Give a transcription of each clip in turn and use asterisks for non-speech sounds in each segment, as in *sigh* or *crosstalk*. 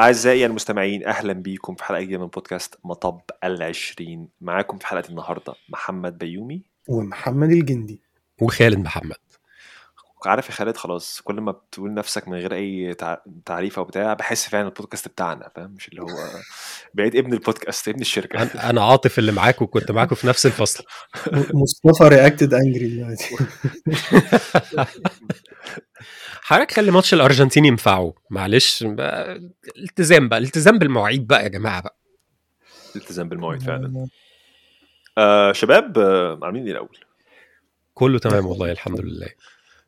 أعزائي المستمعين أهلا بيكم في حلقة جديدة من بودكاست مطب العشرين. معاكم في حلقة النهاردة محمد بيومي. ومحمد الجندي. وخالد محمد. عارف يا خالد خلاص كل ما بتقول نفسك من غير أي تع- تعريف أو بتاع بحس فعلا البودكاست بتاعنا فاهم؟ مش اللي هو بقيت ابن البودكاست ابن الشركة. أنا أنا عاطف اللي معاك وكنت معاكم في نفس الفصل. مصطفى reacted angry دلوقتي. *laughs* حضرتك خلي ماتش الارجنتين ينفعه. معلش بقى التزام بقى الالتزام بالمواعيد بقى يا جماعة بقى. التزام بالمواعيد فعلا. آه شباب آه عاملين إيه الأول؟ كله تمام والله الحمد لله.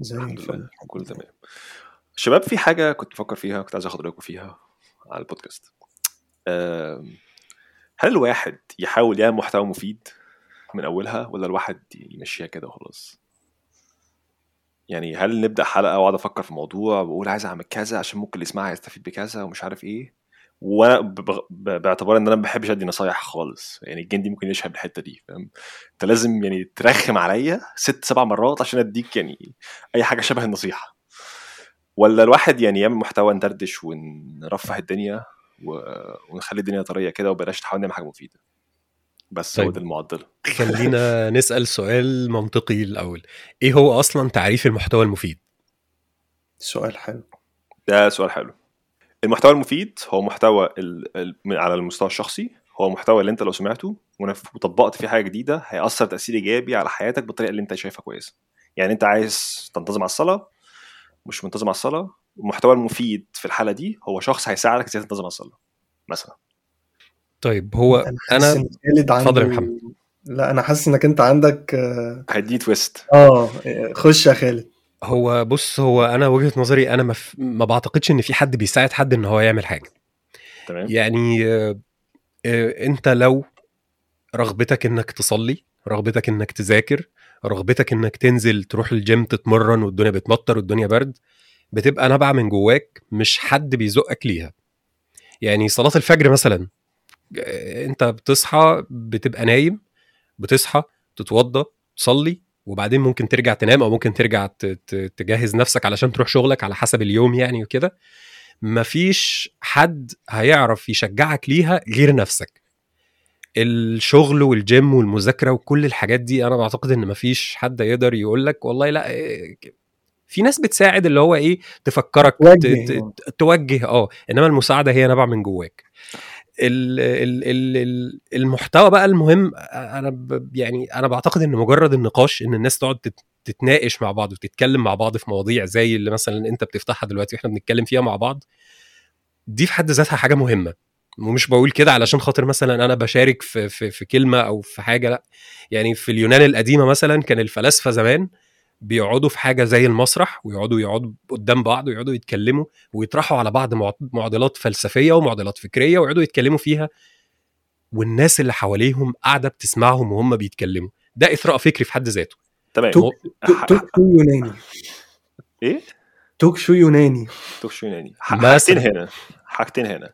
زي الحمد الفل. لله كله تمام. شباب في حاجة كنت بفكر فيها كنت عايز أخد رأيكم فيها على البودكاست. آم، هل الواحد يحاول يعمل محتوى مفيد من أولها ولا الواحد يمشيها كده وخلاص؟ يعني هل نبدأ حلقة وأقعد أفكر في موضوع وأقول عايز أعمل كذا عشان ممكن اللي يسمعها يستفيد بكذا ومش عارف ب- ب- باعتبار إن أنا ما بحبش أدي نصايح خالص يعني الجندي ممكن يشهد الحتة دي فاهم؟ أنت لازم يعني ترخم عليا ست سبع مرات عشان أديك يعني أي حاجة شبه النصيحة ولا الواحد يعني يعمل محتوى ندردش ونرفه الدنيا. ونخلي الدنيا طرية كده وبلاش نحاول نعمل حاجة مفيدة بس هو طيب. ده المعضلة. خلينا *laughs* نسأل سؤال منطقي الأول. إيه هو أصلا تعريف المحتوى المفيد؟ سؤال حلو. ده سؤال حلو. المحتوى المفيد هو محتوى ال... ال... من- على المستوى الشخصي هو محتوى اللي أنت لو سمعته وطبقت فيه حاجة جديدة هيأثر تأثير إيجابي على حياتك بالطريقة اللي أنت شايفها كويسة. يعني أنت عايز تنتظم على الصلاة مش منتظم على الصلاة المحتوى المفيد في الحالة دي هو شخص هيساعدك إزاي تنتظم على الصلاة مثلا. طيب هو حاسس أنا اتفضل يا محمد. لا أنا حاسس إنك أنت عندك آه هيديه تويست آه، خش يا خالد هو بص هو أنا وجهة نظري أنا ما. ما بعتقدش إن في حد بيساعد حد إن هو يعمل حاجة تمام يعني آه، آه، أنت لو رغبتك إنك تصلي رغبتك إنك تذاكر رغبتك إنك تنزل تروح الجيم تتمرن والدنيا بتمطر والدنيا برد بتبقى نابعة من جواك مش حد بيزقك ليها يعني صلاة الفجر مثلا انت بتصحى بتبقى نايم بتصحى تتوضى تصلي وبعدين ممكن ترجع تنام أو ممكن ترجع تجهز نفسك علشان تروح شغلك على حسب اليوم يعني وكده. مفيش حد هيعرف يشجعك ليها غير نفسك. الشغل والجيم والمذاكرة وكل الحاجات دي أنا بعتقد إن مفيش حد يقدر يقول لك والله لأ في ناس بتساعد اللي هو إيه تفكرك ت- توجه. آه إنما المساعدة هي نابعة من جواك. ال ال ال ال المحتوى بقى المهم أنا يعني أنا بعتقد إن مجرد النقاش إن الناس تقعد تت- تتناقش مع بعض وتتكلم مع بعض في مواضيع زي اللي مثلا أنت بتفتحها دلوقتي وإحنا بنتكلم فيها مع بعض دي في حد ذاتها حاجة مهمة. ومش بقول كده علشان خاطر مثلا أنا بشارك في, في, في كلمة أو في حاجة لأ. يعني في اليونان القديمة مثلا كان الفلاسفة زمان بيقعدوا في حاجة زي المسرح ويقعدوا يقعدوا قدام بعض ويقعدوا يتكلموا ويطرحوا على بعض معض- معضلات فلسفية ومعضلات فكرية ويقعدوا يتكلموا فيها. والناس اللي حواليهم قاعدة بتسمعهم وهم بيتكلموا. ده إثراء فكري في حد ذاته. تمام. توك شو يوناني؟ إيه؟ توك شو يوناني؟ توك شو يوناني. حاجتين هنا. حاجتين هنا.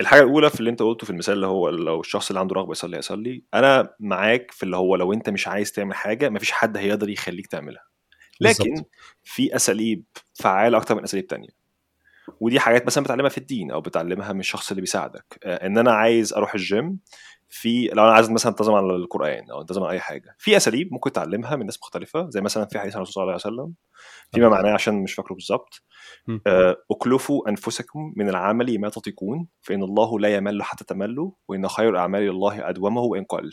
الحاجة الأولى في اللي أنت قلته في المثال اللي هو لو الشخص اللي عنده رغبة يصلي يصلي. أنا معاك في اللي هو لو أنت مش عايز تعمل حاجة مفيش حد هيقدر يخليك تعملها. لكن. في أساليب فعالة أكتر من أساليب تانية. ودي حاجات مثلا بتعلمها في الدين أو بتعلمها من الشخص اللي بيساعدك. آه، إن أنا عايز أروح الجيم في لو أنا عايز مثلا أنتظم على القرآن أو أنتظم على أي حاجة. في أساليب ممكن تعلمها من ناس مختلفة زي مثلا في حديث عن الرسول صلى الله عليه وسلم. فيما معناه عشان مش فاكره بالظبط. آه، اكلفوا أنفسكم من العمل ما تطيقون فإن الله لا يمل حتى تملوا وإن خير الأعمال إلى الله أدومه وإن قل.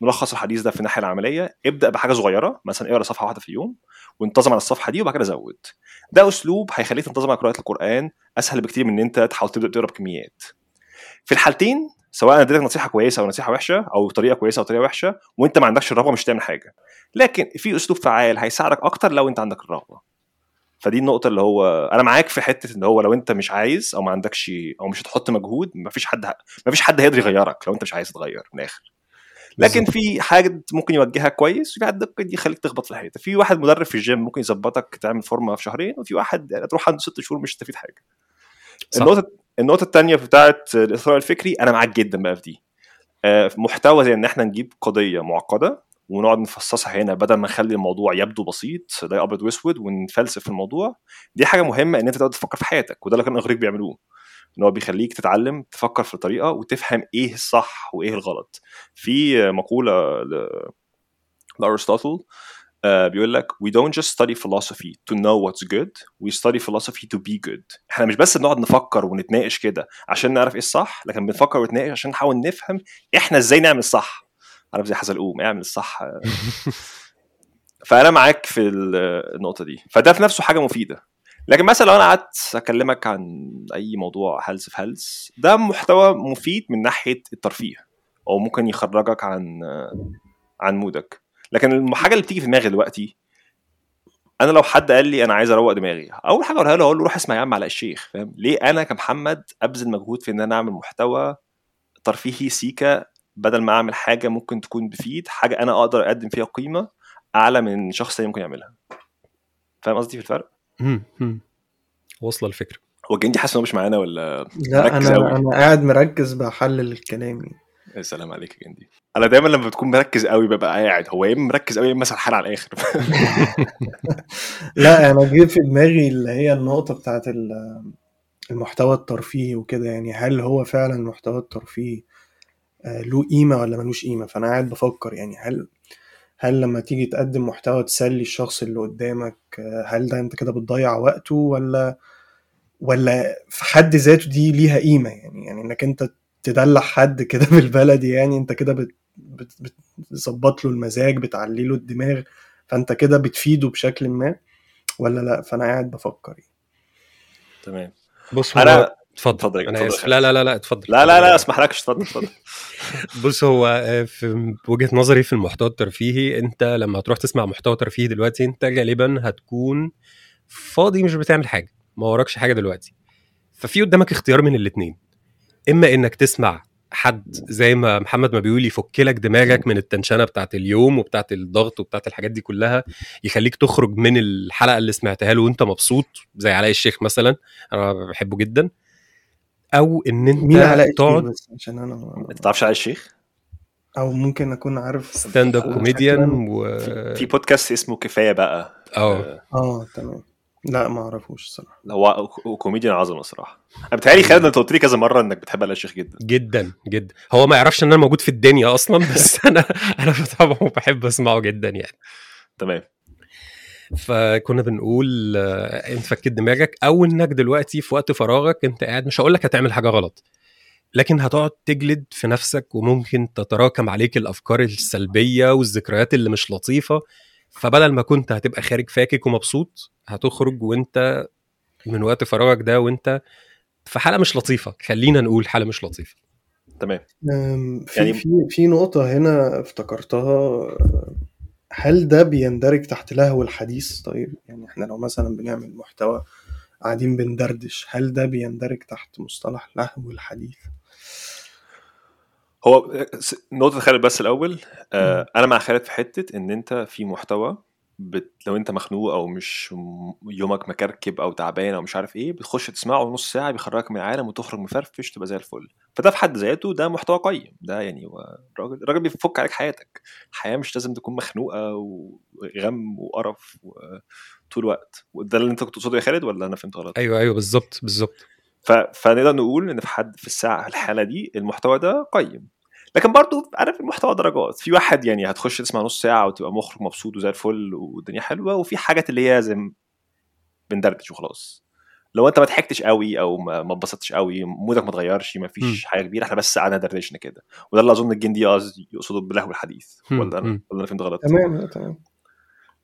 ملخص الحديث ده في الناحية العملية ابدأ بحاجة صغيرة مثلا اقرأ صفحة واحدة في اليوم وانتظم على الصفحة دي وبعد كده زود. ده أسلوب هيخليك تنتظم على قراءة القرآن أسهل بكتير من إن أنت تحاول تبدأ تقرأ بكميات. في الحالتين سواء أنا اديتك نصيحة كويسة أو نصيحة وحشة أو طريقة كويسة أو طريقة وحشة وأنت ما عندكش الرغبة مش تعمل حاجة. لكن في أسلوب فعال هيساعدك أكتر لو أنت عندك الرغبة. فدي النقطة اللي هو أنا معاك في حتة إن هو لو أنت مش عايز أو ما عندكش أو مش هتحط مجهود مفيش حد مفيش حد هيقدر يغيرك لو أنت مش عايز تتغير من الآخر. لكن في حاجة ممكن يوجهك كويس وفي حد ممكن يخليك تخبط في الحيطة. في واحد مدرب في الجيم ممكن يظبطك تعمل فورمه في شهرين وفي واحد يعني تروح عنده ست شهور مش هتستفيد حاجة. صح. النقطة النقطة الثانية بتاعت الاثراء الفكري أنا معاك جدا بقى في دي. آه، محتوى زي إن إحنا نجيب قضية معقدة ونقعد نفصصها هنا بدل ما نخلي الموضوع يبدو بسيط زي أبيض وأسود ونفلسف في الموضوع دي حاجة مهمة إن أنت تقعد تفكر في حياتك وده اللي كان الاغريق بيعملوه. إن هو بيخليك تتعلم تفكر في طريقة وتفهم إيه الصح وإيه الغلط. في مقولة. لارسطوطل آه بيقول لك we don't just study philosophy to know what's good we study philosophy to be good. إحنا مش بس بنقعد نفكر ونتناقش كده عشان نعرف إيه الصح لكن بنفكر ونتناقش عشان نحاول نفهم إحنا إزاي نعمل الصح. عارف زي حزلقوم اعمل الصح. *laughs* فأنا معاك في النقطة دي. فده في نفسه حاجة مفيدة. لكن مثلا لو أنا قعدت أكلمك عن أي موضوع هلس في هلس ده محتوى مفيد من ناحية الترفيه أو ممكن يخرجك عن عن مودك. لكن الحاجة اللي بتيجي في دماغي دلوقتي أنا لو حد قال لي أنا عايز أروق دماغي أول حاجة أقولها له أقول له روح اسمع يا عم علاء الشيخ فاهم؟ ليه أنا كمحمد أبذل مجهود في إن أنا أعمل محتوى ترفيهي سيكا بدل ما أعمل حاجة ممكن تكون بفيد حاجة أنا أقدر أقدم فيها قيمة أعلى من شخص ممكن يعملها؟ فاهم قصدي في الفرق. واصلة الفكرة. هو الجندي حاسس انه مش معانا ولا لا أنا أوي. أنا قاعد مركز بحلل الكلام. يا سلام عليك يا جندي. أنا دايما لما بتكون مركز قوي ببقى قاعد. هو يا إما مركز قوي يا إما سرحان على الآخر. *laughs* لا أنا جه في دماغي اللي هي النقطة بتاعت ال- المحتوى الترفيهي وكده. يعني هل هو فعلا المحتوى الترفيهي آه، له قيمة ولا ملوش قيمة؟ فأنا قاعد بفكر يعني هل هل لما تيجي تقدم محتوى تسلي الشخص اللي قدامك آه، هل ده انت كده بتضيع وقته؟ ولا ولا في حد ذاته دي ليها قيمة؟ يعني يعني انك انت تدلع حد كده *laughs* بالبلدي يعني انت كده بت بت- بتظبط له المزاج بتعلي له الدماغ فانت كده بتفيده بشكل ما؟ ولا لا؟ فأنا قاعد بفكر يعني. تمام. بص أنا اتفضل. يا- أنا آسف. لا لا لا لا اتفضل. لا لا لا اسمح لكش اتفضل اتفضل. *laughs* بص هو آه، في وجهة نظري في المحتوى الترفيهي انت لما هتروح تسمع محتوى ترفيهي دلوقتي انت غالبا هتكون فاضي مش بتعمل حاجة ما وراكش حاجة دلوقتي. ففي قدامك اختيار من الاثنين إما إنك تسمع حد زي ما محمد ما بيقول يفك لك دماغك من التنشنة بتاعت اليوم وبتاعت الضغط وبتاعت الحاجات دي كلها يخليك تخرج من الحلقة اللي سمعتها له وأنت مبسوط زي علاء الشيخ مثلا أنا بحبه جدا. أو إن أنت مين علاء الشيخ تقعد بس؟ عشان أنا ما- تعرفش علاء الشيخ؟ أو ممكن أكون عارف. stand-up comedian و في, في بودكاست اسمه كفاية بقى. أه. آه. تمام. لا ما أعرفوش الصراحه هو كوميديان عظمة الصراحة. أنا بتهيألي خالد أنت قلت لي كذا مرة إنك بتحب علاء الشيخ جدا. جدا جدا. هو ما يعرفش إن أنا موجود في الدنيا أصلا *laughs* بس أنا أنا بتابعه وبحب أسمعه جدا يعني. تمام. فكنا بنقول آه، انت فكيت دماغك أو إنك دلوقتي في وقت فراغك أنت قاعد مش هقول لك هتعمل حاجة غلط لكن هتقعد تجلد في نفسك وممكن تتراكم عليك الأفكار السلبية والذكريات اللي مش لطيفة فبدل ما كنت هتبقى خارج فاكك ومبسوط هتخرج وأنت من وقت فراغك ده وأنت في حالة مش لطيفة خلينا نقول حالة مش لطيفة. تمام. في يعني- في في نقطة هنا افتكرتها هل ده بيندرج تحت لهو الحديث؟ طيب يعني إحنا لو مثلا بنعمل محتوى قاعدين بندردش هل ده بيندرج تحت مصطلح لهو الحديث؟ هو نقطة خالد بس الأول. آه أنا مع خالد في حتة إن أنت في محتوى بت... لو أنت مخنوق أو مش يومك مكركب أو تعبان أو مش عارف إيه بتخش تسمعه نص ساعة بيخرجك من العالم وتخرج مفرفش تبقى زي الفل. فده في حد ذاته ده محتوى قيم. ده يعني الراجل الراجل بيفك عليك حياتك. الحياة مش لازم تكون مخنوقة وغم وقرف و- طول الوقت. وده اللي أنت كنت تقصده يا خالد ولا أنا فهمت غلط؟ أيوه أيوه بالظبط بالظبط. ف... فنقدر نقول إن في حد في الساعة الحالة دي المحتوى ده قيم. لكن برضو عارف المحتوى درجات. في واحد يعني هتخش تسمع نص ساعة وتبقى مخرج مبسوط وزي الفل والدنيا حلوة وفي حاجات اللي هي زي بندردش وخلاص. لو انت ما ضحكتش قوي أو ما اتبسطتش قوي مودك ما اتغيرش ما فيش حاجة كبيرة إحنا بس قعدنا دردشنا كده. وده اللي أظن الجندي يقصده بلهو الحديث. ولا أنا. ولا أنا فهمت غلط؟ تمام تمام.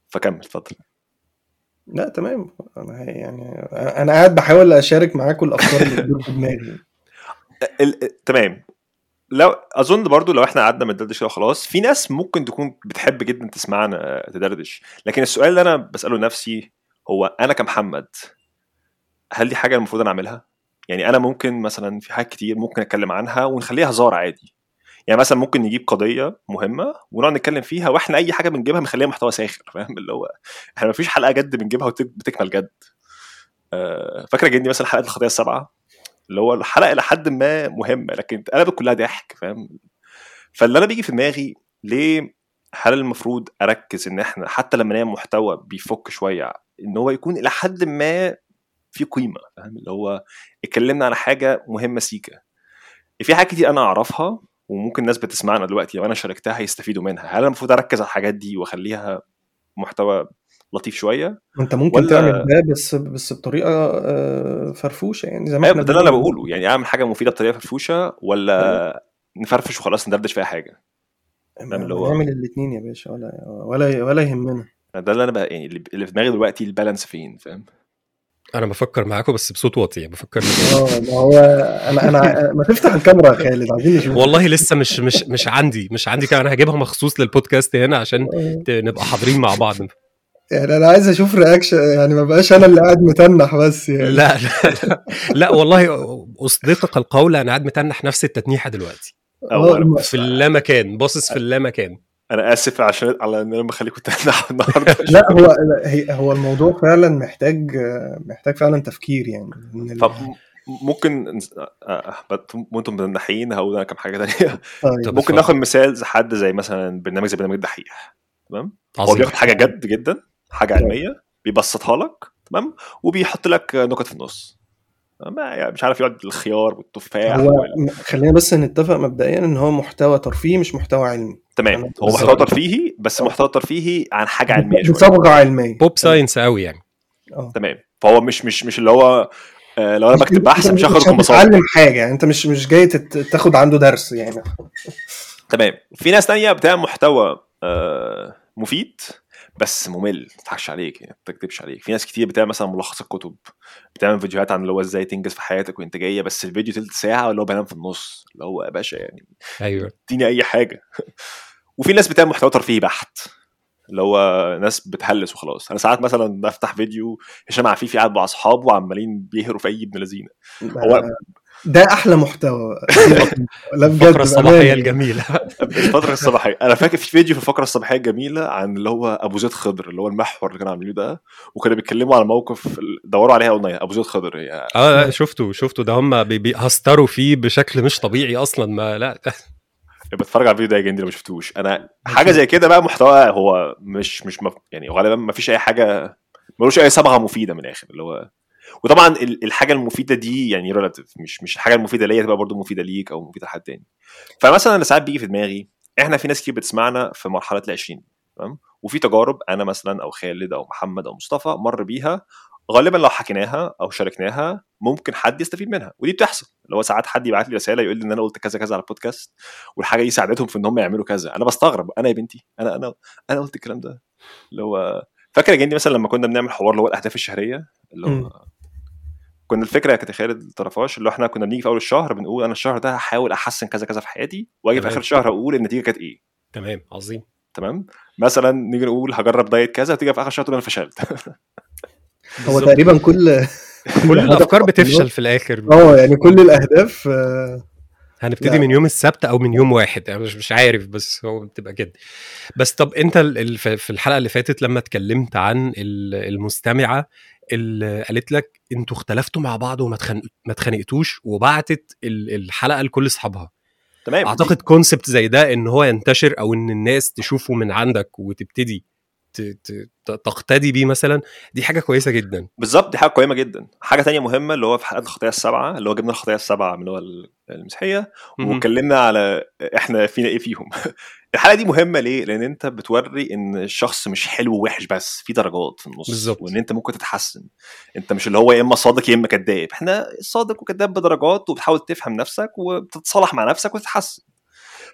فكمل اتفضل. لا تمام. أنا يعني أنا قاعد بحاول أشارك معاكم الأفكار اللي في دماغي. *laughs* ال... تمام. لو أظن برضو لو إحنا قعدنا ندردش كده خلاص في ناس ممكن تكون بتحب جدا تسمعنا تدردش. لكن السؤال اللي أنا بسأله لنفسي هو أنا كمحمد هل دي حاجة المفروض أنا أعملها؟ يعني أنا ممكن مثلا في حاجات كتير ممكن أتكلم عنها ونخليها هزار عادي. يعني مثلا ممكن نجيب قضية مهمة ونقعد نتكلم فيها وإحنا أي حاجة بنجيبها بنخليها محتوى ساخر فاهم؟ اللي هو إحنا مفيش حلقة جد بنجيبها وبتكمل جد. آه، فاكرة جدي مثلا حلقة الخطيه السبعة؟ اللي هو الحلقة إلى حد ما مهمة لكن اتقلبت كلها ضحك فاهم؟ فاللي أنا بيجي في دماغي ليه هل المفروض أركز إن إحنا حتى لما نعمل محتوى بيفك شوية إن هو يكون إلى حد ما في قيمة فاهم؟ اللي هو اتكلمنا على حاجة مهمة سيكا. في حاجات كتير أنا أعرفها وممكن الناس بتسمعنا دلوقتي لو أنا شاركتها هيستفيدوا منها. هل المفروض أركز على الحاجات دي وأخليها محتوى لطيف شوية. انت ممكن ولا- تعمل ده بس بس بطريقة آه، فرفوشة يعني زي ما أيوه إحنا ده اللي أنا. بقوله. يعني أعمل حاجة مفيدة بطريقة فرفوشة ولا نفرفش وخلاص ندردش فيها حاجة. فاهم اللي هو- نعمل الاثنين يا باشا ولا ولا ولا يهمنا. ده اللي أنا بقى يعني اللي اللي في دماغي دلوقتي البالانس فين فاهم؟ أنا بفكر معاكم بس بصوت واطي يعني بفكر آه ما هو أنا أنا ما تفتح الكاميرا يا خالد عايزين نشوف. والله لسه مش مش مش عندي مش عندي كمان هجيبها مخصوص للبودكاست هنا عشان ت- نبقى حاضرين مع بعض. يعني أنا عايز أشوف رياكشن يعني ما بقاش أنا اللي قاعد متنح بس يعني. لا لا لا, لا والله أصدقك القول أنا قاعد متنح نفس التتنيحة دلوقتي. أو أنا- في اللامكان باصص في اللامكان. أنا آسف عشان على إن أنا بخليكم تنحوا النهارده. *laughs* لا هو هو الموضوع فعلا محتاج محتاج فعلا تفكير يعني. طب ممكن آه، وأنتم مندحين هقول أنا كم حاجة تانية. طيب. ممكن. ناخد مثال حد زي مثلا برنامج زي برنامج الدحيح تمام؟ هو بياخد حاجة جد جدا. حاجة. علمية بيبسطها لك تمام؟ وبيحط لك نكت في النص. ما يعني مش عارف يقعد الخيار والتفاح هو وال... خلينا بس نتفق مبدئيا إن هو محتوى ترفيهي مش محتوى علمي. تمام. هو. محتوى ترفيهي بس محتوى ترفيهي عن حاجة علمية شوية. بصبغه علميه pop science قوي يعني. آه. تمام. فهو مش مش مش اللي هو آه، لو أنا بكتب بحث مش هاخد مش هتتعلم حاجة. يعني أنت مش مش جاي تاخد عنده درس يعني. تمام. في ناس تانية بتعمل محتوى آه، مفيد. بس ممل ما تضحكش عليك يعني ما تكتبش عليك. في ناس كتير بتعمل مثلا ملخصات كتب بتعمل فيديوهات عن اللي هو إزاي تنجز في حياتك وانتاجيه بس الفيديو تلت ساعة اللي هو بنام في النص اللي هو يا باشا يعني أيوه. اديني أي حاجة. *laughs* وفي ناس بتعمل محتوى ترفيهي بحت اللي هو ناس بتهلس وخلاص. أنا ساعات مثلا بفتح فيديو هشام عفيفي قاعد مع أصحابه وعمالين بيهروا في أي ابن لذينة. هو ده أحلى محتوى. لا بجد *laughs* الفقرة الصباحية. الجميلة. الفترة الصباحية. أنا فاكر في فيديو في الفقرة الصباحية الجميلة عن اللي هو أبو زيد خضر اللي هو المحور اللي كانوا عاملينه ده وكانوا بيتكلموا على موقف دوروا عليها أونلاين. أبو زيد خضر هي آه شفته شفته. ده هم بيهستروا فيه بشكل مش طبيعي أصلا ما لا. بتفرج على الفيديو ده يا جندي لو ما شفتوش. أنا حاجة زي كده بقى محتوى هو مش مش مف... يعني غالبا ما فيش أي حاجة ملوش أي صبغة مفيدة من الآخر اللي هو وطبعا ال- الحاجة المفيدة دي يعني relative مش مش الحاجة المفيدة ليا تبقى برضو مفيدة ليك أو مفيدة لحد تاني. فمثلا أنا ساعات بيجي في دماغي إحنا في ناس كتير بتسمعنا في مرحلة ال 20 تمام؟ وفي تجارب أنا مثلا أو خالد أو محمد أو مصطفى مر بيها غالبا لو حكيناها أو شاركناها ممكن حد يستفيد منها ودي بتحصل. اللي هو ساعات حد يبعت لي رسالة يقول لي إن أنا قلت كذا كذا على البودكاست والحاجة دي ساعدتهم في إن هم يعملوا كذا. أنا بستغرب أنا يا بنتي أنا أنا أنا قلت الكلام ده. اللي هو فاكر يا جندي مثلا لما كنا بنعمل حوار اللي هو الأهداف الشهرية؟ اللي. هو كنا الفكرة كانت يا خالد الطرفاش اللي هو إحنا كنا بنيجي في أول الشهر بنقول أنا الشهر ده هحاول أحسن كذا كذا في حياتي وأجي في. آخر الشهر أقول النتيجة كانت إيه تمام عظيم تمام مثلا نيجي نقول هجرب دايت كذا وتيجي في آخر الشهر تقول أنا فشلت *laughs* هو. تقريبا كل كل الأفكار بتفشل في الآخر آه يعني كل الأهداف آه، هنبتدي لا. من يوم السبت أو من يوم واحد يعني مش مش عارف بس هو بتبقى كده بس طب أنت ال- ال- في في الحلقة اللي فاتت لما اتكلمت عن ال- المستمعة اللي قالت لك أنتوا اختلفتوا مع بعض وما اتخانق- ما اتخانقتوش وبعتت ال- الحلقة لكل اصحابها. تمام أعتقد كونسبت زي ده إن هو ينتشر أو إن الناس تشوفه من عندك وتبتدي تقتدي بيه مثلا دي حاجة كويسة جدا. بالظبط دي حاجة قيمة جدا. حاجة تانية مهمة اللي هو في حلقات الخطايا السبعة اللي هو جبنا الخطايا السبعة من اللي هو المسيحية. واتكلمنا على إحنا فينا إيه فيهم. *laughs* الحلقة دي مهمة ليه؟ لأن أنت بتوري إن الشخص مش حلو ووحش بس في درجات في النص. بالظبط. وإن أنت ممكن تتحسن. أنت مش اللي هو يا إما صادق يا إما كذاب. إحنا صادق وكذاب بدرجات وبتحاول تفهم نفسك وبتتصالح مع نفسك وتتحسن.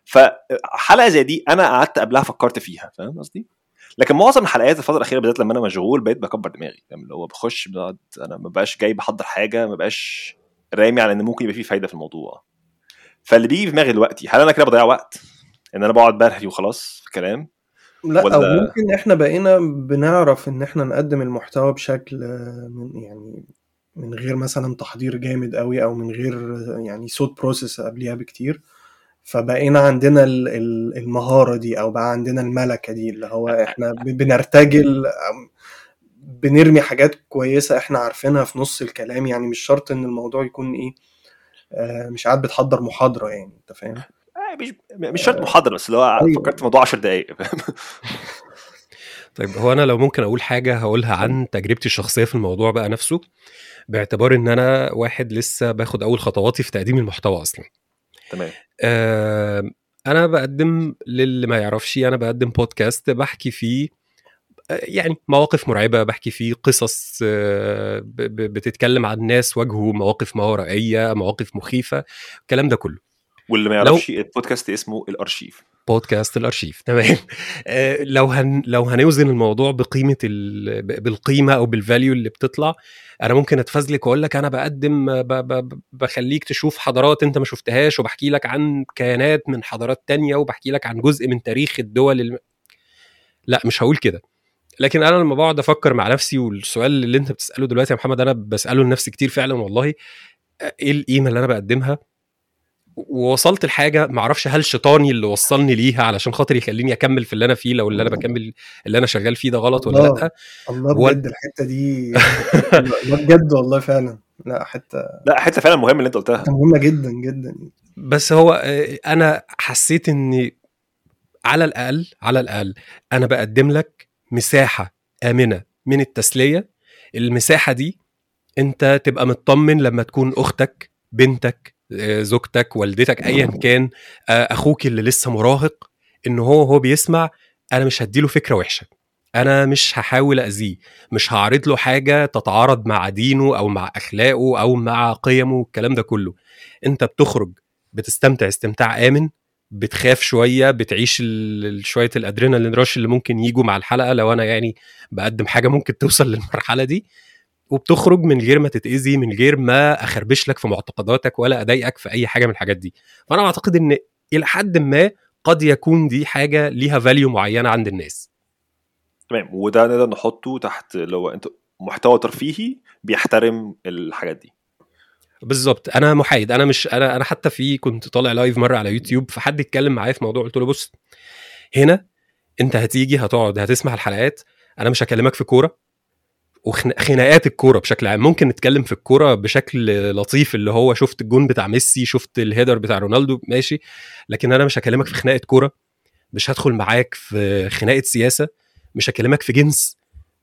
فحلقه زي دي أنا قعدت قبلها فكرت فيها. فاهم قصدي؟ لكن معظم الحلقات الفترة الأخيرة بالذات لما أنا مشغول بقيت بكبر دماغي. فاهم اللي هو بخش بقعد أنا ما بقاش جاي بحضر حاجة ما بقاش رامي على إن ممكن يبقى فيه فايدة في الموضوع. فاللي بيجي في دماغي دلوقتي هل أنا كده بضيع وقت؟ إن أنا بقعد برهي وخلاص في كلام لا ولا- أو ممكن إحنا بقينا بنعرف إن إحنا نقدم المحتوى بشكل من يعني من غير مثلا تحضير جامد قوي أو من غير يعني صوت بروسيس قبليها بكتير. فبقينا عندنا ال- ال- المهارة دي أو بقى عندنا الملكة دي اللي هو إحنا ب- بنرتجل بنرمي حاجات كويسة إحنا عارفينها في نص الكلام. يعني مش شرط إن الموضوع يكون إيه آه، مش قاعد بتحضر محاضرة يعني أنت فاهم؟ آه، مش مش شرط محاضرة بس اللي هو أيوة. فكرت في موضوع 10 دقائق فاهم؟ *laughs* طيب هو أنا لو ممكن أقول حاجة هقولها عن تجربتي الشخصية في الموضوع بقى نفسه باعتبار إن أنا واحد لسه باخد أول خطواتي في تقديم المحتوى أصلا. تمام. آه، أنا بقدم للي ما يعرفش أنا بقدم بودكاست بحكي فيه آه، يعني مواقف مرعبة بحكي فيه قصص آه، بتتكلم عن ناس واجهوا مواقف ما ورائية مواقف مخيفة الكلام ده كله. واللي ما يعرفش البودكاست اسمه الأرشيف. بودكاست الأرشيف. *laughs* تمام. آه، لو هن لو هنوزن الموضوع بقيمة ال... بالقيمة أو بالفاليو اللي بتطلع أنا ممكن أتفزلك وأقول لك أنا بقدم ب... ب... بخليك تشوف حضارات أنت ما شفتهاش وبحكي لك عن كيانات من حضارات تانية وبحكي لك عن جزء من تاريخ الدول الم... لا مش هقول كده. لكن أنا لما بقعد أفكر مع نفسي والسؤال اللي أنت بتسأله دلوقتي يا محمد أنا بسأله لنفسي كتير فعلا والله آه، إيه القيمة اللي أنا بقدمها؟ ووصلت لحاجة معرفش هل شيطاني اللي وصلني ليها علشان خاطر يخليني أكمل في اللي أنا فيه لو اللي أنا بكمل اللي أنا شغال فيه ده غلط ولا. لأ. الله بجد الحتة دي. *laughs* *laughs* بجد والله فعلا. لا حتة لا حتة فعلا مهمة اللي أنت قلتها. مهمة جدا جدا. بس هو آه، أنا حسيت إني على الأقل على الأقل أنا بقدم لك مساحة آمنة من التسلية. المساحة دي أنت تبقى مطمن لما تكون أختك بنتك زوجتك والدتك ايا كان آه، أخوك اللي لسه مراهق إن هو هو بيسمع أنا مش هديله فكرة وحشة. أنا مش هحاول أذيه. مش هعرض له حاجة تتعارض مع دينه أو مع أخلاقه أو مع قيمه والكلام ده كله. أنت بتخرج بتستمتع استمتاع آمن بتخاف شوية بتعيش شوية الأدرينالين رش اللي ممكن يجوا مع الحلقة لو أنا يعني بقدم حاجة ممكن توصل *laughs* للمرحلة دي. وبتخرج من غير ما تتأذي من غير ما أخربش لك في معتقداتك ولا أضايقك في أي حاجة من الحاجات دي. فأنا أعتقد إن إلى حد ما قد يكون دي حاجة ليها value معينة عند الناس. تمام. وده نقدر نحطه تحت لو أنت محتوى ترفيهي بيحترم الحاجات دي. بالظبط. أنا محايد. أنا مش أنا أنا حتى في كنت طالع live مرة على يوتيوب فحد اتكلم معايا في موضوع قلت له بص هنا أنت هتيجي هتقعد هتسمع الحلقات أنا مش هكلمك في كورة. وخناقات الكورة بشكل عام. ممكن نتكلم في الكورة بشكل لطيف اللي هو شفت الجون بتاع ميسي شفت الهيدر بتاع رونالدو ماشي. لكن أنا مش هكلمك في خناقة كورة. مش هدخل معاك في خناقة سياسة. مش هكلمك في جنس.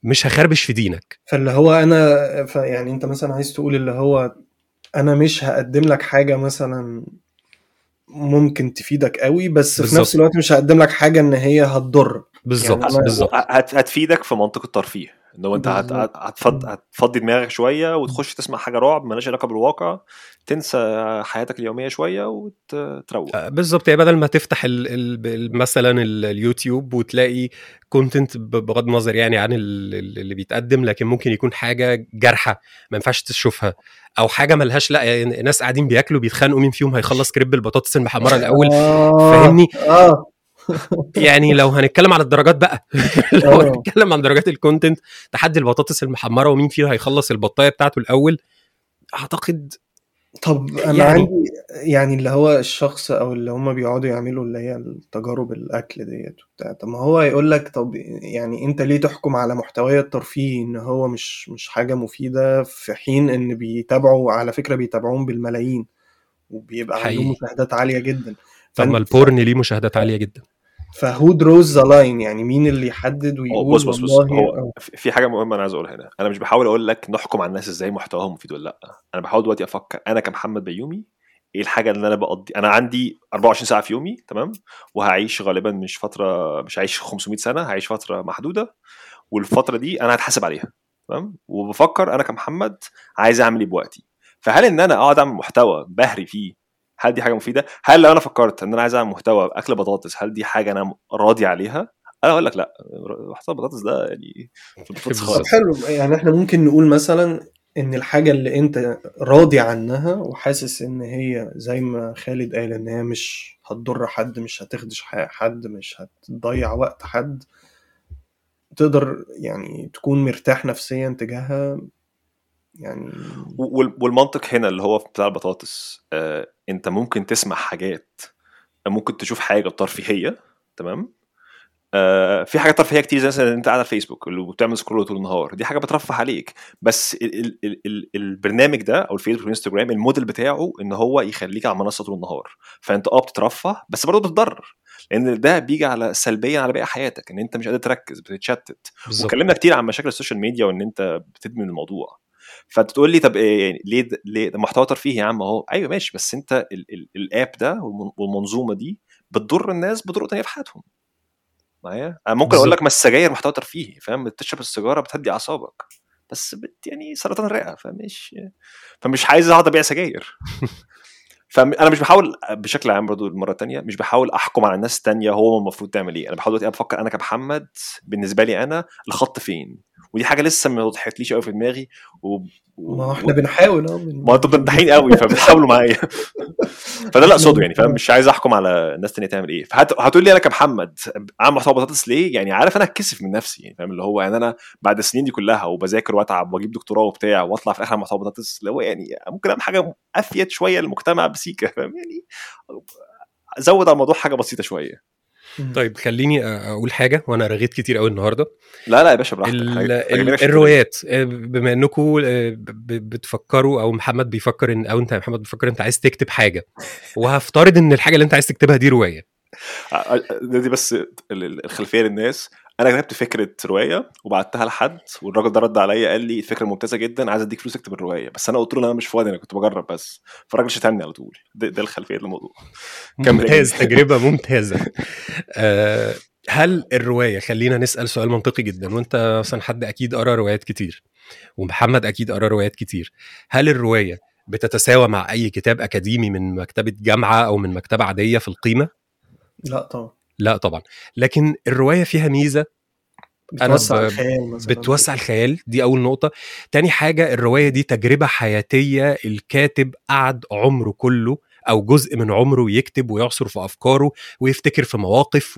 مش هخربش في دينك. فاللي هو أنا ف يعني أنت مثلا عايز تقول اللي هو أنا مش هقدم لك حاجة مثلا ممكن تفيدك قوي بس في بالظبط. نفس الوقت مش هقدم لك حاجة إن هي هتضر بالظبط يعني بالظبط. هت- هتفيدك في منطقه الترفيه. ان هو انت هتفض هتفضي دماغك شوية وتخش تسمع حاجة رعب مالهاش علاقة بالواقع تنسى حياتك اليومية شوية وتروق. آه، بالظبط. يعني بدل ما تفتح ال مثلا ال- اليوتيوب وتلاقي كونتنت بغض النظر يعني عن ال- ال- اللي بيتقدم لكن ممكن يكون حاجة جارحة ما ينفعش تشوفها أو حاجة ملهاش لا يعني ناس قاعدين بياكلوا بيتخانقوا مين فيهم هيخلص كريب البطاطس المحمرة الأول. آه فاهمني؟ آه يعني لو هنتكلم على الدرجات بقى *laughs* لو آه. هنتكلم عن درجات ال content تحدي البطاطس المحمرة ومين فيهم هيخلص البطاية بتاعته الأول أعتقد طب أنا يعني- عندي يعني اللي هو الشخص أو اللي هم بيقعدوا يعملوا اللي هي التجارب الأكل ديت وبتاع طب ما هو يقول لك طب يعني أنت ليه تحكم على محتوى الترفيه إن هو مش مش حاجة مفيدة في حين إن بيتابعوا على فكرة بيتابعوهم بالملايين وبيبقى حقيقي. عندهم مشاهدات عالية جدا طب ما ال porn ليه مشاهدات عالية جدا فهو draws the line يعني مين اللي يحدد ويقول بص بص بص هو في حاجة مهمة أنا عايز أقولها هنا. أنا مش بحاول أقول لك نحكم على الناس إزاي محتواهم مفيد ولا لأ. أنا بحاول دلوقتي أفكر أنا كمحمد بيومي إيه الحاجة اللي أنا بقضي؟ أنا عندي 24 ساعة في يومي تمام؟ وهعيش غالبا مش فترة مش هعيش 500 سنة هعيش فترة محدودة. والفترة دي أنا هتحاسب عليها تمام؟ وبفكر أنا كمحمد عايز أعمل إيه بوقتي. فهل إن أنا أقعد أعمل محتوى بهري فيه هل دي حاجة مفيدة؟ هل لو أنا فكرت إن أنا عايز أعمل محتوى اكل بطاطس هل دي حاجة أنا راضي عليها؟ أنا أقول لك لأ محتوى البطاطس ده يعني طب خالص. حلو يعني إحنا ممكن نقول مثلا إن الحاجة اللي أنت راضي عنها وحاسس إن هي زي ما خالد قال إن هي مش هتضر حد مش هتخدش حد مش هتضيع وقت حد تقدر يعني تكون مرتاح نفسيا تجاهها يعني وال- والمنطق هنا اللي هو بتاع البطاطس آه انت ممكن تسمع حاجات ممكن تشوف حاجة ترفيهية تمام؟ آه في حاجات ترفيهية كتير زي مثلا انت قاعد على الفيسبوك وبتعمل سكرول طول النهار دي حاجة بترفه عليك. بس ال ال ال ال البرنامج ده أو الفيسبوك والإنستجرام الموديل بتاعه إن هو يخليك على المنصه طول النهار. فأنت آه بتترفه بس برضه بتضرر لأن ده بيجي على سلبيا على باقي حياتك إن أنت مش قادر تركز بتتشتت. واتكلمنا كتير عن مشاكل ال social media وإن أنت بتدمن الموضوع. فانت تقول لي طب إيه يعني ليه ليه ده محتوى ترفيهي يا عم اهو. أيوه ماشي بس أنت ال ال ال app ده والمن- والمنظومة دي بتضر الناس بطرق تانية في حياتهم. معايا؟ أنا ممكن أقول. لك ما السجاير محتوى ترفيهي فاهم؟ بتشرب السيجارة بتهدي أعصابك بس بت يعني سرطان الرئة فمش فمش عايز أقعد أبيع سجاير. *laughs* فانا مش بحاول بشكل عام برضو المره الثانية مش بحاول أحكم على الناس الثانية هو المفروض تعمل إيه. أنا بحاول دلوقتي بفكر أنا كمحمد بالنسبة لي أنا الخط فين. ودي حاجة لسه ما وضحتليش قوي في دماغي و... و... ما إحنا بنحاول بن- ما أنتوا ممتحين قوي فبتحاولوا *laughs* معايا. فده اللي اقصده يعني فاهم؟ مش عايز أحكم على الناس تانية تعمل إيه. فهت... هتقول لي أنا كمحمد اعمل محتوى بطاطس ليه؟ يعني عارف أنا أتكسف من نفسي يعني فاهم؟ اللي هو يعني أنا بعد السنين دي كلها وبذاكر وأتعب وأجيب دكتوراه وبتاع وأطلع في الآخر محتوى بطاطس اللي هو يعني ممكن أعمل حاجة أفيد شوية للمجتمع بسيكة فاهم يعني؟ زود على الموضوع حاجة بسيطة شوية. طيب خليني أقول حاجة وأنا رغيت كتير قوي النهارده. لا لا يا باشا براحتك الروايات آه، بما انكم آه، بتفكروا أو محمد بيفكر إن أو أنت يا محمد بتفكر أنت عايز تكتب حاجة وهفترض إن الحاجة اللي أنت عايز تكتبها دي رواية. التدريب. دي بس ال- ال- الخلفية للناس. أنا كتبت فكرة رواية وبعتها لحد والراجل ده رد عليا قال لي الفكرة ممتازة جدا عايز أديك فلوس اكتب الرواية. بس أنا قلت له أنا مش فاضي أنا كنت بجرب بس. فالراجل شتمني على طول. ده, ده الخلفية للموضوع. ممتاز. تجربة *laughs* ممتازة. آه، هل الرواية خلينا نسأل سؤال منطقي جدا وأنت مثلا حد أكيد قرأ روايات كتير ومحمد أكيد قرأ روايات كتير. هل الرواية بتتساوى مع أي كتاب أكاديمي من مكتبة جامعة أو من مكتبة عادية في القيمة؟ لا طبعا. لا طبعا. لكن الرواية فيها ميزة. بتوسع الخيال مثلا. بتوسع الخيال دي أول نقطة. تاني حاجة الرواية دي تجربة حياتية الكاتب قعد عمره كله أو جزء من عمره يكتب ويعصر في أفكاره ويفتكر في مواقف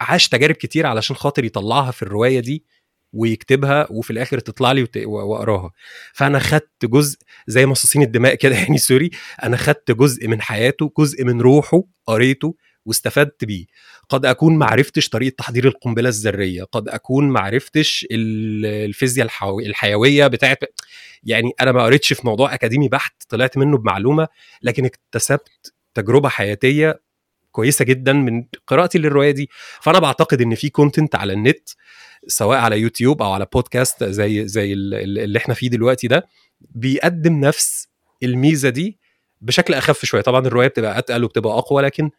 وعاش تجارب كتير علشان خاطر يطلعها في الرواية دي ويكتبها وفي الآخر تطلع لي وت- وأقراها. فأنا خدت جزء زي مصاصين الدماء كده يعني سوري. أنا خدت جزء من حياته جزء من روحه قريته واستفدت بيه قد أكون ما عرفتش طريقة تحضير القنبلة الذرية قد أكون ما عرفتش ال- الفيزياء. الحيوية بتاعت يعني أنا ما قريتش في موضوع أكاديمي بحت طلعت منه بمعلومة لكن اكتسبت تجربة حياتية كويسة جدا من قراءتي للرواية دي فأنا بعتقد إن في content على النت سواء على يوتيوب أو على بودكاست زي زي ال- ال- اللي إحنا فيه دلوقتي ده بيقدم نفس الميزة دي بشكل أخف شوية طبعا الرواية بتبقى أتقل وبتبقى أقوى لكن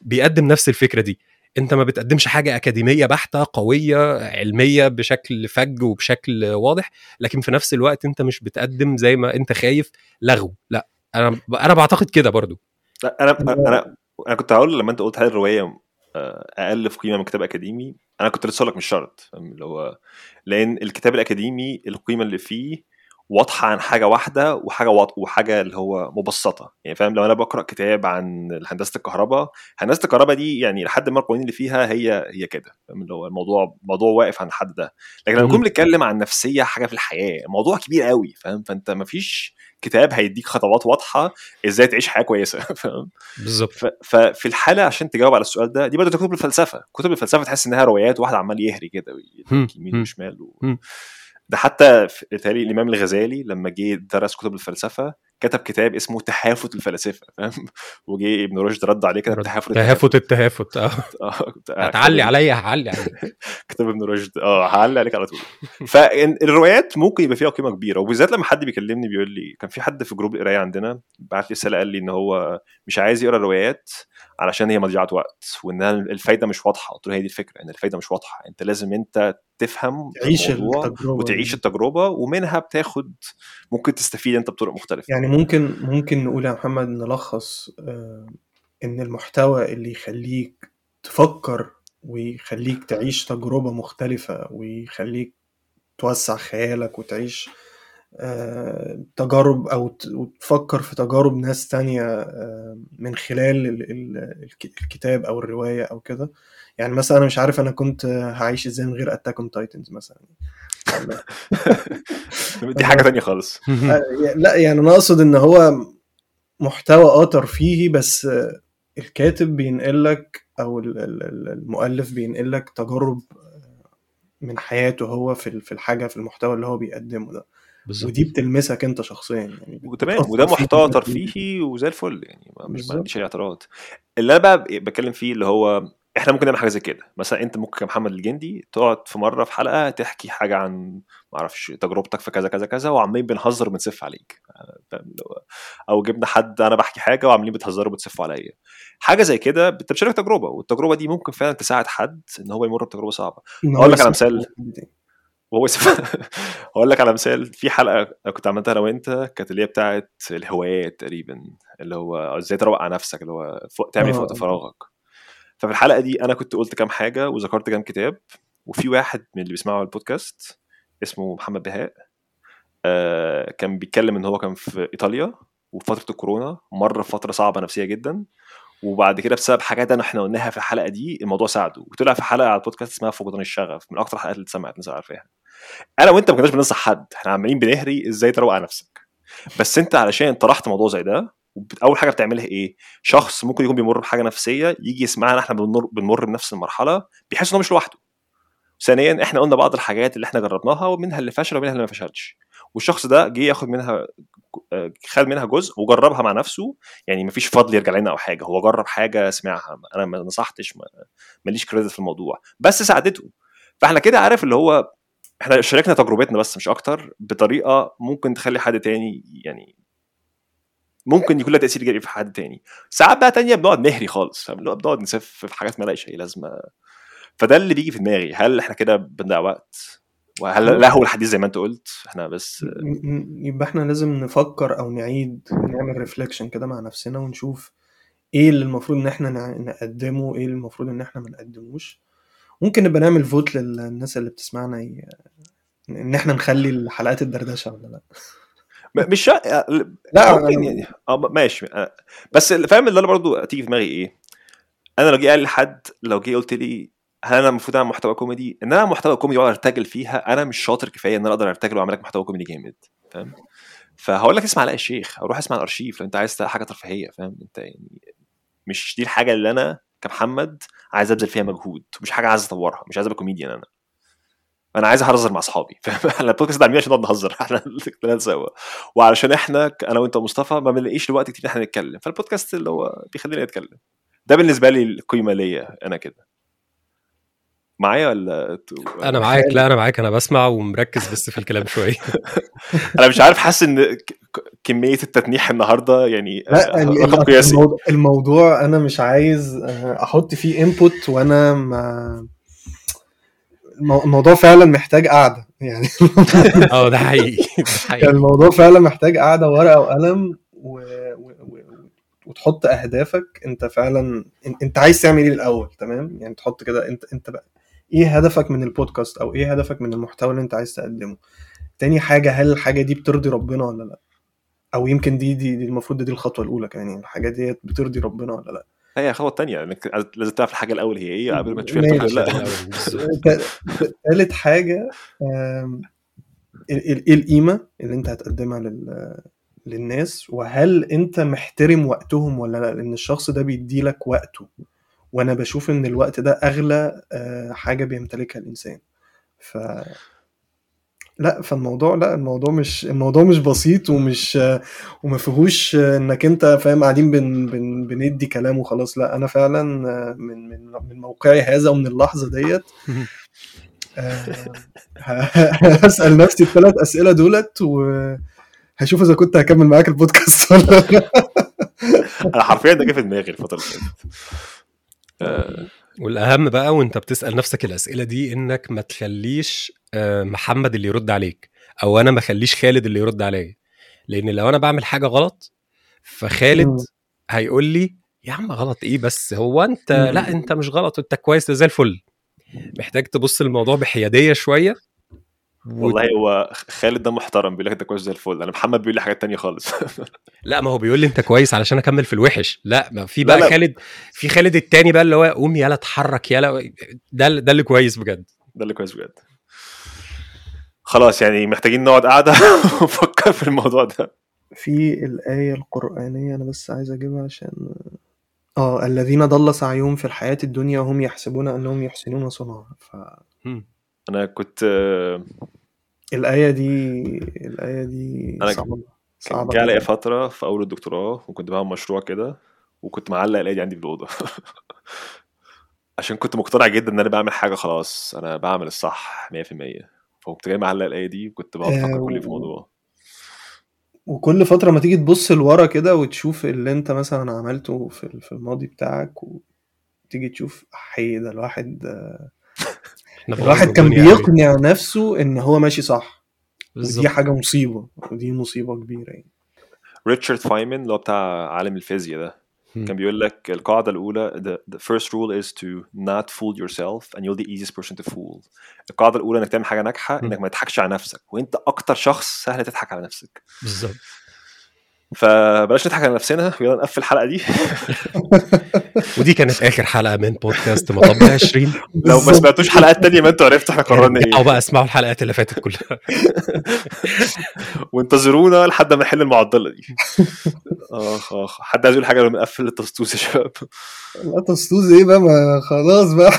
بيقدم نفس الفكرة دي. انت ما بتقدمش حاجة أكاديمية بحتة قوية علمية بشكل فج وبشكل واضح لكن في نفس الوقت انت مش بتقدم زي ما انت خايف لغو. لا أنا أنا بعتقد كده برضو. لا أنا أنا أنا كنت هقول لما انت قلت هل الرواية آه، أقل في قيمة من كتاب أكاديمي أنا كنت لسه لك مش شرط. اللي هو لأن الكتاب الأكاديمي القيمة اللي فيه واضحة عن حاجة واحدة وحاجة واضحة وحاجة اللي هو مبسطة. يعني فاهم؟ لو أنا بقرأ كتاب عن هندسه الكهرباء هندسة الكهرباء دي يعني لحد ما القوانين اللي فيها هي هي كده. فاهم؟ اللي هو الموضوع موضوع واقف عن الحد ده. لكن لما. نكون بنتكلم عن نفسية حاجة في الحياة موضوع كبير قوي. فاهم؟ فأنت مفيش كتاب هيديك خطوات واضحة إزاي تعيش حياة كويسة. *laughs* فاهم؟ بالظبط. ففي الحالة عشان تجاوب على السؤال ده دي برضه كتب الفلسفة. كتب الفلسفة تحس إنها روايات واحد عمال يهري كده يمين. وشمال و... ده حتى في الإمام الغزالي لما جه درس كتب الفلسفة كتب كتاب اسمه تحافت الفلاسفة فاهم؟ *laughs* وجه ابن رشد رد عليه كتب تحافت تهافت التهافت آه. *laughs* آه، هتعلي عليا هعلي عليك. *laughs* كتاب ابن رشد آه هعلي عليك على طول. فالروايات ممكن يبقى فيها قيمة كبيرة وبالذات لما حد بيكلمني بيقول لي كان في حد في جروب القراية عندنا بعت لي رسالة قال لي إن هو مش عايز يقرأ روايات علشان هي مضيعة وقت وإنها الفايدة مش واضحة. قلت له هي دي الفكرة إن الفايدة مش واضحة. أنت لازم أنت تفهم تعيش التجربة وتعيش التجربة ومنها بتاخد ممكن تستفيد أنت بطرق مختلفة. يعني ممكن ممكن نقول يا محمد نلخص آه، إن المحتوى اللي يخليك تفكر ويخليك تعيش تجربة مختلفة ويخليك توسع خيالك وتعيش تجارب أو ت- وتفكر في تجارب ناس تانية آه، من خلال ال- ال- الك- الكتاب أو الرواية أو كده. يعني مثلا أنا مش عارف أنا كنت هعيش إزاي من غير Attack on Titans مثلا. *laughs* دي حاجة تانية خالص. آه، لأ يعني أنا أقصد إن هو محتوى آه ترفيهي بس آه، الكاتب بينقل لك أو ال- ال- ال- المؤلف بينقل لك تجارب من حياته هو في الحاجة في المحتوى اللي هو بيقدمه ده. بالظبط. ودي بتلمسك انت شخصيا يعني وتمام وده محتوى. ترفيهي وزي الفل يعني ما- مش ما. عنديش أي اعتراض. اللي أنا بقى بتكلم فيه اللي هو إحنا ممكن نعمل حاجة زي كده. مثلا أنت ممكن كمحمد الجندي تقعد في مرة في حلقة تحكي حاجة عن ما أعرفش تجربتك في كذا كذا كذا وعمالين بنهزر وبنسف عليك. أو جبنا حد أنا بحكي حاجة وعاملين بتهزروا وبتسفوا عليا. حاجة زي كده انت بتشارك تجربة والتجربة دي ممكن فعلا تساعد حد إن هو يمر بتجربة صعبة. أقول لك على مثال. وهو اسف *laughs* هقول لك على مثال في حلقة كنت عملتها أنا وأنت كانت اللي هي بتاعت الهوايات تقريبا اللي هو إزاي تروق على نفسك اللي هو تعمل إيه في آه. وقت فراغك. ففي الحلقة دي أنا كنت قلت كام حاجة وذكرت كام كتاب وفي واحد من اللي بيسمعوا البودكاست اسمه محمد بهاء آه كان بيتكلم إن هو كان في إيطاليا وفي فتره الكورونا مر في فترة صعبة نفسية جدا وبعد كده بسبب حاجات أنا إحنا قلناها في الحلقة دي الموضوع ساعده. وطلع في حلقة على البودكاست اسمها فقدان الشغف من أكتر الحلقات اللي اتسمعت الناس عارفاها. أنا وأنت ما كناش بننصح حد. إحنا عمالين بنهري إزاي تروق على نفسك. بس أنت علشان طرحت موضوع زي ده أول حاجة بتعملها إيه؟ شخص ممكن يكون بيمر بحاجة نفسية يجي يسمعنا إحنا بنمر, بنمر بنفس المرحلة بيحس إن هو مش لوحده. ثانيا إحنا قلنا بعض الحاجات اللي إحنا جربناها ومنها اللي فشل ومنها اللي ما فشلش. والشخص ده جه ياخد منها آه، خد منها جزء وجربها مع نفسه. يعني مفيش فضل يرجع لنا أو حاجة. هو جرب حاجة سمعها. أنا ما نصحتش ما- ماليش كريدت في الموضوع. بس ساعدته. فإحنا كده عارف اللي هو إحنا شاركنا تجربتنا بس مش أكتر بطريقة ممكن تخلي حد تاني يعني ممكن يكون لها تأثير إيجابي في حد تاني. ساعات بقى تانية بنقعد نهري خالص فاهم؟ هو بنقعد نسف في حاجات مالهاش أي لازمة. فده اللي بيجي في دماغي. هل إحنا كده بنضيع وقت؟ وهل لهو الحديث زي ما أنت قلت إحنا بس يبقى إحنا لازم نفكر أو نعيد نعمل reflection كده مع نفسنا ونشوف إيه اللي المفروض إن إحنا نقدمه إيه اللي المفروض إن إحنا ما نقدموش. ممكن نبقى نعمل vote للناس اللي بتسمعنا ي... إن إحنا نخلي الحلقات الدردشة ولا لأ. مش شا... لا ممكن يعني آه ماشي آه، بس فاهم اللي أنا برضو تيجي في دماغي إيه؟ أنا لو جه قال لي حد لو جه قلت لي هل أنا المفروض أعمل محتوى كوميدي؟ إن أنا محتوى كوميدي واقعد أرتجل فيها أنا مش شاطر كفاية إن أنا أقدر أرتجل وأعمل لك محتوى كوميدي جامد فاهم؟ فهقول لك اسمع علاء الشيخ روح اسمع الأرشيف لو أنت عايز حاجة ترفيهية فاهم؟ أنت يعني مش دي الحاجة اللي أنا كمحمد عايز ابذل فيها مجهود مش حاجة عايز اطورها مش عايز ابقى كوميديان أنا. أنا عايز أهزر مع أصحابي *laughs* إحنا البودكاست ده عاملين عشان نقعد نهزر *laughs* إحنا الثلاثه سوا. وعلشان إحنا أنا وأنت ومصطفى ما بنلاقيش الوقت كتير إحنا نتكلم فالبودكاست اللي هو بيخلينا نتكلم ده بالنسبة لي القيمة ليا أنا كده. معايا ولا أنا معاك لا أنا معاك أنا بسمع ومركز بس في الكلام شوية. *laughs* أنا مش عارف حاسس إن كمية التتنيح النهارده يعني لا آه، ال- رقم قياسي. الموضوع, الموضوع أنا مش عايز آه، أحط فيه انبوت وأنا ما المو- الموضوع فعلا محتاج قعدة. *laughs* يعني *laughs* آه ده حقيقي ده يعني حقيقي. الموضوع فعلا محتاج قعدة ورقة وقلم و... و... و... وتحط أهدافك. أنت فعلا إن- أنت عايز تعمل إيه الأول تمام؟ يعني تحط كده أنت أنت بقى إيه هدفك من البودكاست أو إيه هدفك من المحتوى اللي أنت عايز تقدمه؟ تاني حاجة هل الحاجة دي بترضي ربنا ولا لأ؟ أو يمكن دي دي, دي المفروض دي الخطوة الأولى كمان يعني الحاجة دي بترضي ربنا ولا لأ؟ هي خطوة تانية إنك لازم تعرف الحاجة الأول هي إيه قبل ما تشوف لا *laughs* ال- ال- إيه القيمة اللي أنت هتقدمها لل للناس؟ وهل أنت محترم وقتهم ولا لأ؟ لأن الشخص ده بيديلك وقته. وأنا بشوف إن الوقت ده أغلى آه، حاجة بيمتلكها الإنسان. ف لا فالموضوع لا الموضوع مش الموضوع مش بسيط ومش وما فيهوش إنك أنت فاهم قاعدين بن بن بندي كلام وخلاص. لا أنا فعلا من من من موقعي هذا ومن اللحظة ديت *laughs* آه، *laughs* هسأل نفسي الثلاث أسئلة دولت وهشوف إذا كنت هكمل معاك البودكاست ولا لا. *laughs* أنا حرفيا ده جه في دماغي الفترة اللي فاتت. آه، والأهم بقى وأنت بتسأل نفسك الأسئلة دي إنك ما تخليش محمد اللي يرد عليك أو أنا ما أخليش خالد اللي يرد عليا. لأن لو أنا بعمل حاجة غلط فخالد. هيقول لي يا عم غلط إيه بس؟ هو أنت. لا أنت مش غلط أنت كويس زي الفل. محتاج تبص للموضوع بحيادية شوية. و- والله هو خالد ده محترم بيقول لك أنت كويس زي الفل. أنا محمد بيقول لي حاجات تانية خالص. *laughs* لا ما هو بيقول لي أنت كويس علشان أكمل في الوحش. لا ما في لا، بقى لا. خالد في خالد التاني بقى اللي هو قوم يلا اتحرك يلا ده ده اللي كويس بجد. ده اللي كويس بجد. خلاص يعني محتاجين نقعد قاعدة *laughs* ونفكر في الموضوع ده. في الآية القرآنية أنا بس عايز أجيبها عشان آه الذين ضل سعيهم في الحياة الدنيا وهم يحسبون أنهم يحسنون صنعا. مم. أنا كنت آه، فالآية دي الآية دي أنا صعبة كان صعبة جه عليا فترة في أول الدكتوراه وكنت بعمل مشروع كده وكنت معلق الآية دي عندي في الأوضة. *laughs* عشان كنت مقتنع جدا إن أنا بعمل حاجة خلاص. أنا بعمل الصح 100% فكنت جاي معلق الآية دي وكنت بقعد آه أفكر كل يوم في. الموضوع. وكل فترة ما تيجي تبص لورا كده وتشوف اللي أنت مثلا عملته في في الماضي بتاعك وتيجي تشوف حي ده الواحد *laughs* الواحد كان بيقنع نفسه إن هو ماشي صح. ودي بالظبط. حاجة مصيبة. ودي مصيبة كبيرة يعني. ريتشارد فايمن اللي هو بتاع عالم الفيزياء ده. كان مم. بيقول لك القاعدة الأولى the, the first rule is to not fool yourself and you're the easiest person to fool القاعدة الأولى إنك تعمل حاجة ناجحة مم. إنك ما تضحكش على نفسك وأنت أكتر شخص سهل تضحك على نفسك بالظبط فبلاش نضحك على نفسنا ويلا نقفل الحلقة دي. *laughs* ودي كانت آخر حلقة من بودكاست مطب *laughs* 20 لو ما سمعتوش حلقات تانية ما أنتوا عرفتوا إحنا قررنا ارجعوا إيه. بقى اسمعوا الحلقات اللي فاتت كلها. *laughs* وانتظرونا لحد ما نحل المعضلة دي. آخ آخ. حد عايز يقول حاجة قبل ما نقفل التسطوس يا شباب؟ لا تسطوز إيه بقى؟ ما خلاص بقى.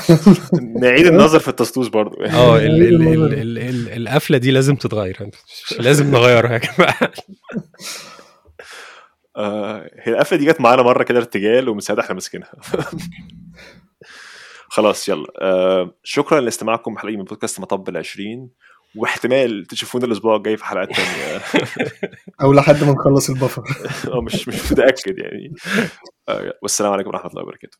نعيد النظر في التسطوس برضو. يعني آه ال- نعيد ال- ال- النظر. ال- ال- القفلة دي لازم تتغير. مش لازم نغيرها يا جماعة. آه هي القفلة دي جت معانا مرة كده ارتجال ومن ساعتها إحنا ماسكينها. *laughs* خلاص يلا. آه شكرا لاستماعكم حلقة من بودكاست مطب العشرين واحتمال تشوفونا الأسبوع الجاي في حلقات تانية. *laughs* أو لحد ما نخلص البفر. *laughs* آه، مش مش متأكد يعني. آه والسلام عليكم ورحمة الله وبركاته.